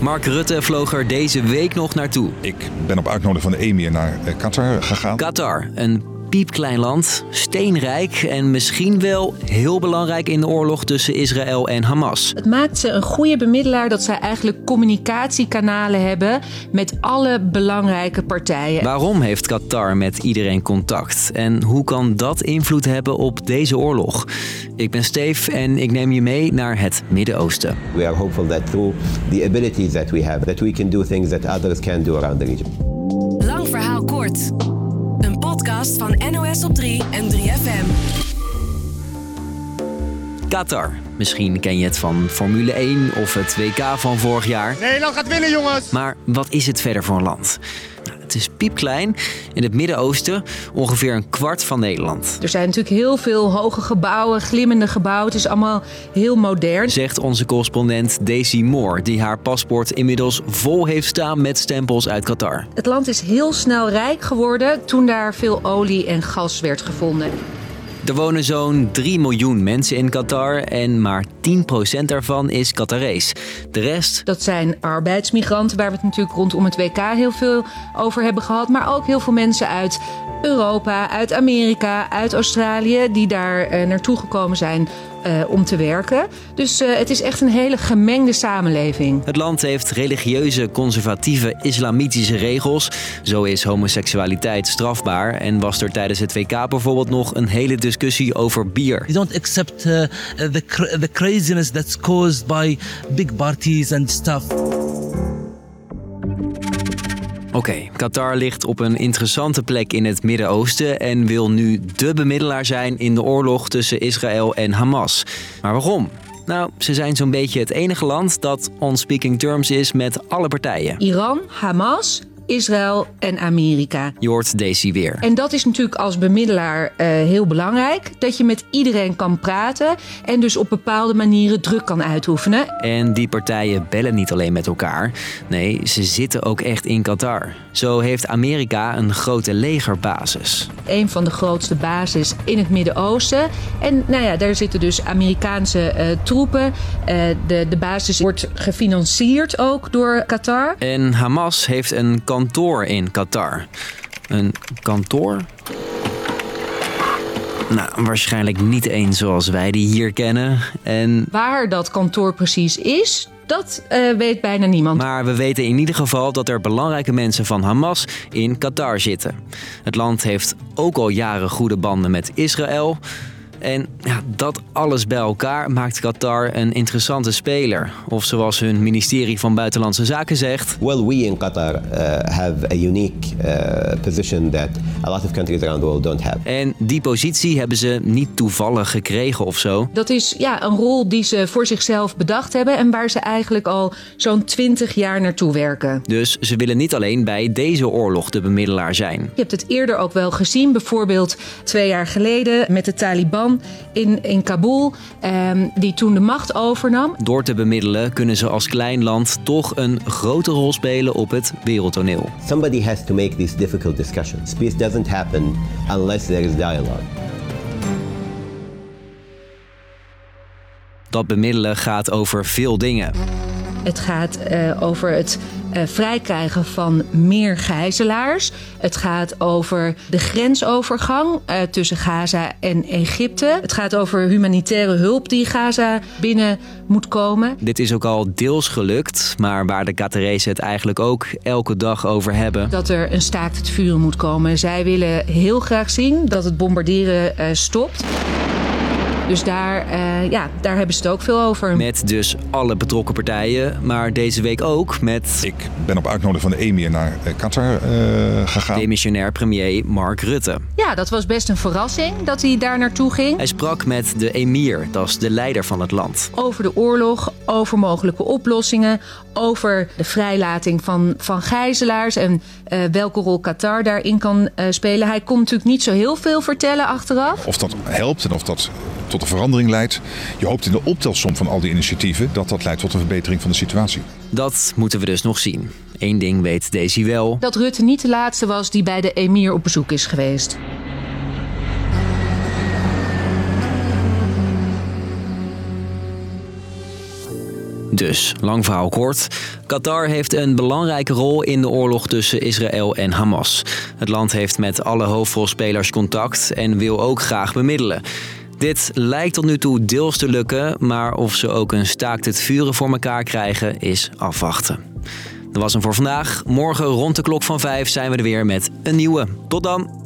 Mark Rutte vloog er deze week nog naartoe. Ik ben op uitnodiging van de emir naar eh, Qatar gegaan. Qatar, een piepklein land, steenrijk en misschien wel heel belangrijk in de oorlog tussen Israël en Hamas. Het maakt ze een goede bemiddelaar dat zij eigenlijk communicatiekanalen hebben met alle belangrijke partijen. Waarom heeft Qatar met iedereen contact? En hoe kan dat invloed hebben op deze oorlog? Ik ben Steve en ik neem je mee naar het Midden-Oosten. We are hopeful that through the abilities that we have, that we can do things that others can't do around the region. Lang verhaal kort. Van NOS op 3 en 3FM. Qatar. Misschien ken je het van Formule 1 of het WK van vorig jaar. Nederland gaat winnen, jongens! Maar wat is het verder voor een land? Nou, Het is piepklein. In het Midden-Oosten ongeveer een kwart van Nederland. Er zijn natuurlijk heel veel hoge gebouwen, glimmende gebouwen. Het is allemaal heel modern. Zegt onze correspondent Daisy Moore, die haar paspoort inmiddels vol heeft staan met stempels uit Qatar. Het land is heel snel rijk geworden toen daar veel olie en gas werd gevonden. Er wonen zo'n 3 miljoen mensen in Qatar en maar 10% daarvan is Qatarees. De rest Dat zijn arbeidsmigranten, waar we het natuurlijk rondom het WK heel veel over hebben gehad. Maar ook heel veel mensen uit Europa, uit Amerika, uit Australië, die daar eh, naartoe gekomen zijn eh, om te werken. Dus eh, het is echt een hele gemengde samenleving. Het land heeft religieuze, conservatieve, islamitische regels. Zo is homoseksualiteit strafbaar en was er tijdens het WK bijvoorbeeld nog een hele discussie over bier. You don't accept uh, the cra- the craziness that's caused by big parties and stuff. Oké, Qatar ligt op een interessante plek in het Midden-Oosten en wil nu de bemiddelaar zijn in de oorlog tussen Israël en Hamas. Maar waarom? Nou, ze zijn zo'n beetje het enige land dat on speaking terms is met alle partijen. Iran, Hamas, Israël en Amerika. Je hoort Daisy weer. En dat is natuurlijk als bemiddelaar eh, heel belangrijk. Dat je met iedereen kan praten en dus op bepaalde manieren druk kan uitoefenen. En die partijen bellen niet alleen met elkaar. Nee, ze zitten ook echt in Qatar. Zo heeft Amerika een grote legerbasis. Een van de grootste bases in het Midden-Oosten. En nou ja, daar zitten dus Amerikaanse eh, troepen. Eh, de, de basis wordt gefinancierd ook door Qatar. En Hamas heeft een kantoor in Qatar. Een kantoor? Nou, waarschijnlijk niet één zoals wij die hier kennen. En Waar dat kantoor precies is, dat eh, weet bijna niemand. Maar we weten in ieder geval dat er belangrijke mensen van Hamas in Qatar zitten. Het land heeft ook al jaren goede banden met Israël. En ja, dat alles bij elkaar maakt Qatar een interessante speler. Of zoals hun ministerie van Buitenlandse Zaken zegt. Well, we in Qatar uh, have a unique uh, position that a lot of countries around the world don't have. En die positie hebben ze niet toevallig gekregen of zo. Dat is ja, een rol die ze voor zichzelf bedacht hebben en waar ze eigenlijk al zo'n 20 jaar naartoe werken. Dus ze willen niet alleen bij deze oorlog de bemiddelaar zijn. Je hebt het eerder ook wel gezien, bijvoorbeeld twee jaar geleden met de Taliban in, in Kabul, ehm, die toen de macht overnam. Door te bemiddelen kunnen ze als klein land toch een grote rol spelen op het wereldtoneel. Somebody has to make these difficult discussions. Peace doesn't happen unless there is dialogue. Dat bemiddelen gaat over veel dingen. Het gaat eh, over het eh, vrijkrijgen van meer gijzelaars. Het gaat over de grensovergang eh, tussen Gaza en Egypte. Het gaat over humanitaire hulp die Gaza binnen moet komen. Dit is ook al deels gelukt, maar waar de Qatarezen het eigenlijk ook elke dag over hebben. Dat er een staakt het vuren moet komen. Zij willen heel graag zien dat het bombarderen eh, stopt. Dus daar, eh, ja, daar hebben ze het ook veel over. Met dus alle betrokken partijen, maar deze week ook met Ik ben op uitnodiging van de emir naar eh, Qatar eh, gegaan. demissionair premier Mark Rutte. Ja, dat was best een verrassing dat hij daar naartoe ging. Hij sprak met de emir, dat is de leider van het land. Over de oorlog, over mogelijke oplossingen, over de vrijlating van, van gijzelaars en eh, welke rol Qatar daarin kan eh, spelen. Hij kon natuurlijk niet zo heel veel vertellen achteraf. Of dat helpt en of dat tot een verandering leidt. Je hoopt in de optelsom van al die initiatieven dat dat leidt tot een verbetering van de situatie. Dat moeten we dus nog zien. Eén ding weet Daisy wel. Dat Rutte niet de laatste was die bij de emir op bezoek is geweest. Dus, lang verhaal kort. Qatar heeft een belangrijke rol in de oorlog tussen Israël en Hamas. Het land heeft met alle hoofdrolspelers contact en wil ook graag bemiddelen. Dit lijkt tot nu toe deels te lukken, maar of ze ook een staakt het vuren voor elkaar krijgen is afwachten. Dat was hem voor vandaag. Morgen rond de klok van 5 zijn we er weer met een nieuwe. Tot dan!